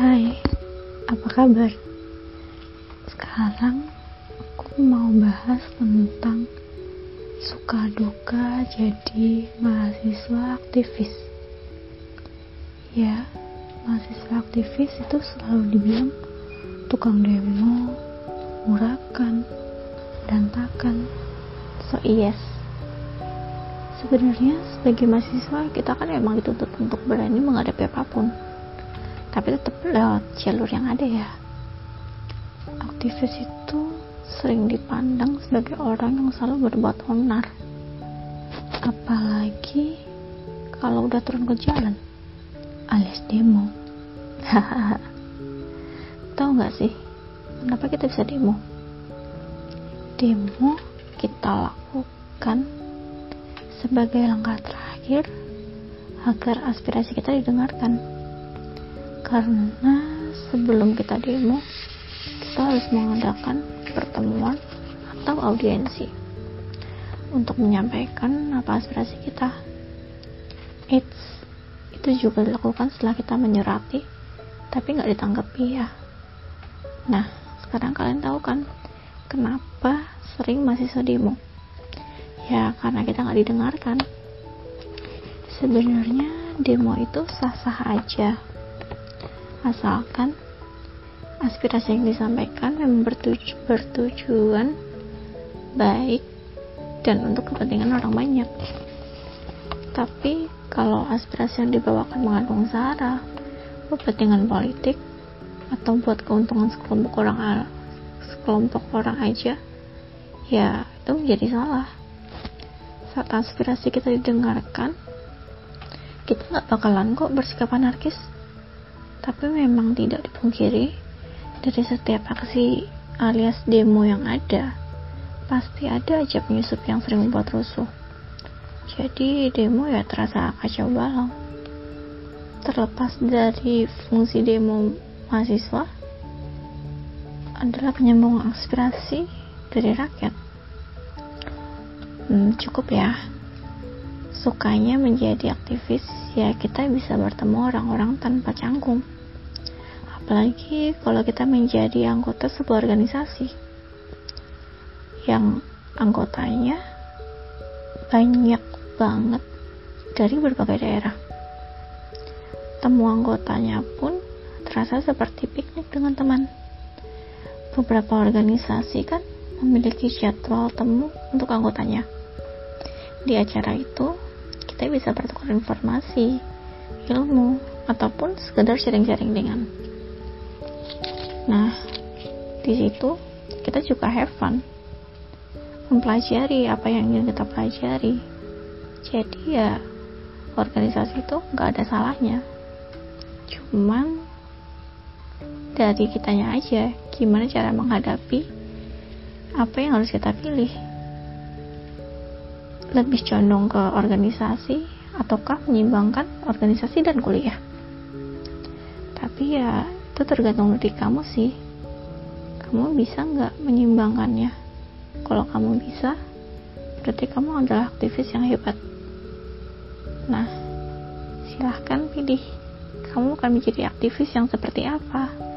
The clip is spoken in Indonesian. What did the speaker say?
Hai, apa kabar? Sekarang aku mau bahas tentang suka duka jadi mahasiswa aktivis. Ya, mahasiswa aktivis itu selalu dibilang tukang demo, murakan, berantakan. So yes, sebenarnya sebagai mahasiswa kita kan emang dituntut untuk berani menghadapi apa pun tapi tetap lewat jalur yang ada ya. Aktivis itu sering dipandang sebagai orang yang selalu berbuat onar. Apalagi kalau udah turun ke jalan alias demo. Tahu nggak sih kenapa kita bisa demo? Demo kita lakukan sebagai langkah terakhir agar aspirasi kita didengarkan karena sebelum kita demo kita harus mengadakan pertemuan atau audiensi untuk menyampaikan apa aspirasi kita. It's, itu juga dilakukan setelah kita menyurati tapi nggak ditanggapi ya. Nah sekarang kalian tahu kan kenapa sering mahasiswa demo? Ya karena kita nggak didengarkan. Sebenarnya demo itu sah-sah aja asalkan aspirasi yang disampaikan memang bertuju, bertujuan baik dan untuk kepentingan orang banyak. Tapi kalau aspirasi yang dibawakan mengandung sara kepentingan politik atau buat keuntungan sekelompok orang sekelompok orang aja ya itu menjadi salah. Saat aspirasi kita didengarkan kita nggak bakalan kok bersikap anarkis tapi memang tidak dipungkiri dari setiap aksi alias demo yang ada pasti ada aja penyusup yang sering membuat rusuh. Jadi demo ya terasa kacau balau. Terlepas dari fungsi demo mahasiswa adalah penyambung aspirasi dari rakyat. Hmm, cukup ya sukanya menjadi aktivis ya kita bisa bertemu orang-orang tanpa canggung. Apalagi kalau kita menjadi anggota sebuah organisasi yang anggotanya banyak banget dari berbagai daerah. Temu anggotanya pun terasa seperti piknik dengan teman. Beberapa organisasi kan memiliki jadwal temu untuk anggotanya. Di acara itu kita bisa bertukar informasi, ilmu, ataupun sekedar sharing-sharing dengan. Nah, di situ kita juga have fun, mempelajari apa yang ingin kita pelajari. Jadi ya organisasi itu nggak ada salahnya. Cuman dari kitanya aja gimana cara menghadapi apa yang harus kita pilih lebih condong ke organisasi ataukah menyimbangkan organisasi dan kuliah? Tapi ya itu tergantung dari kamu sih. Kamu bisa nggak menyimbangkannya kalau kamu bisa berarti kamu adalah aktivis yang hebat. Nah silahkan pilih. Kamu akan menjadi aktivis yang seperti apa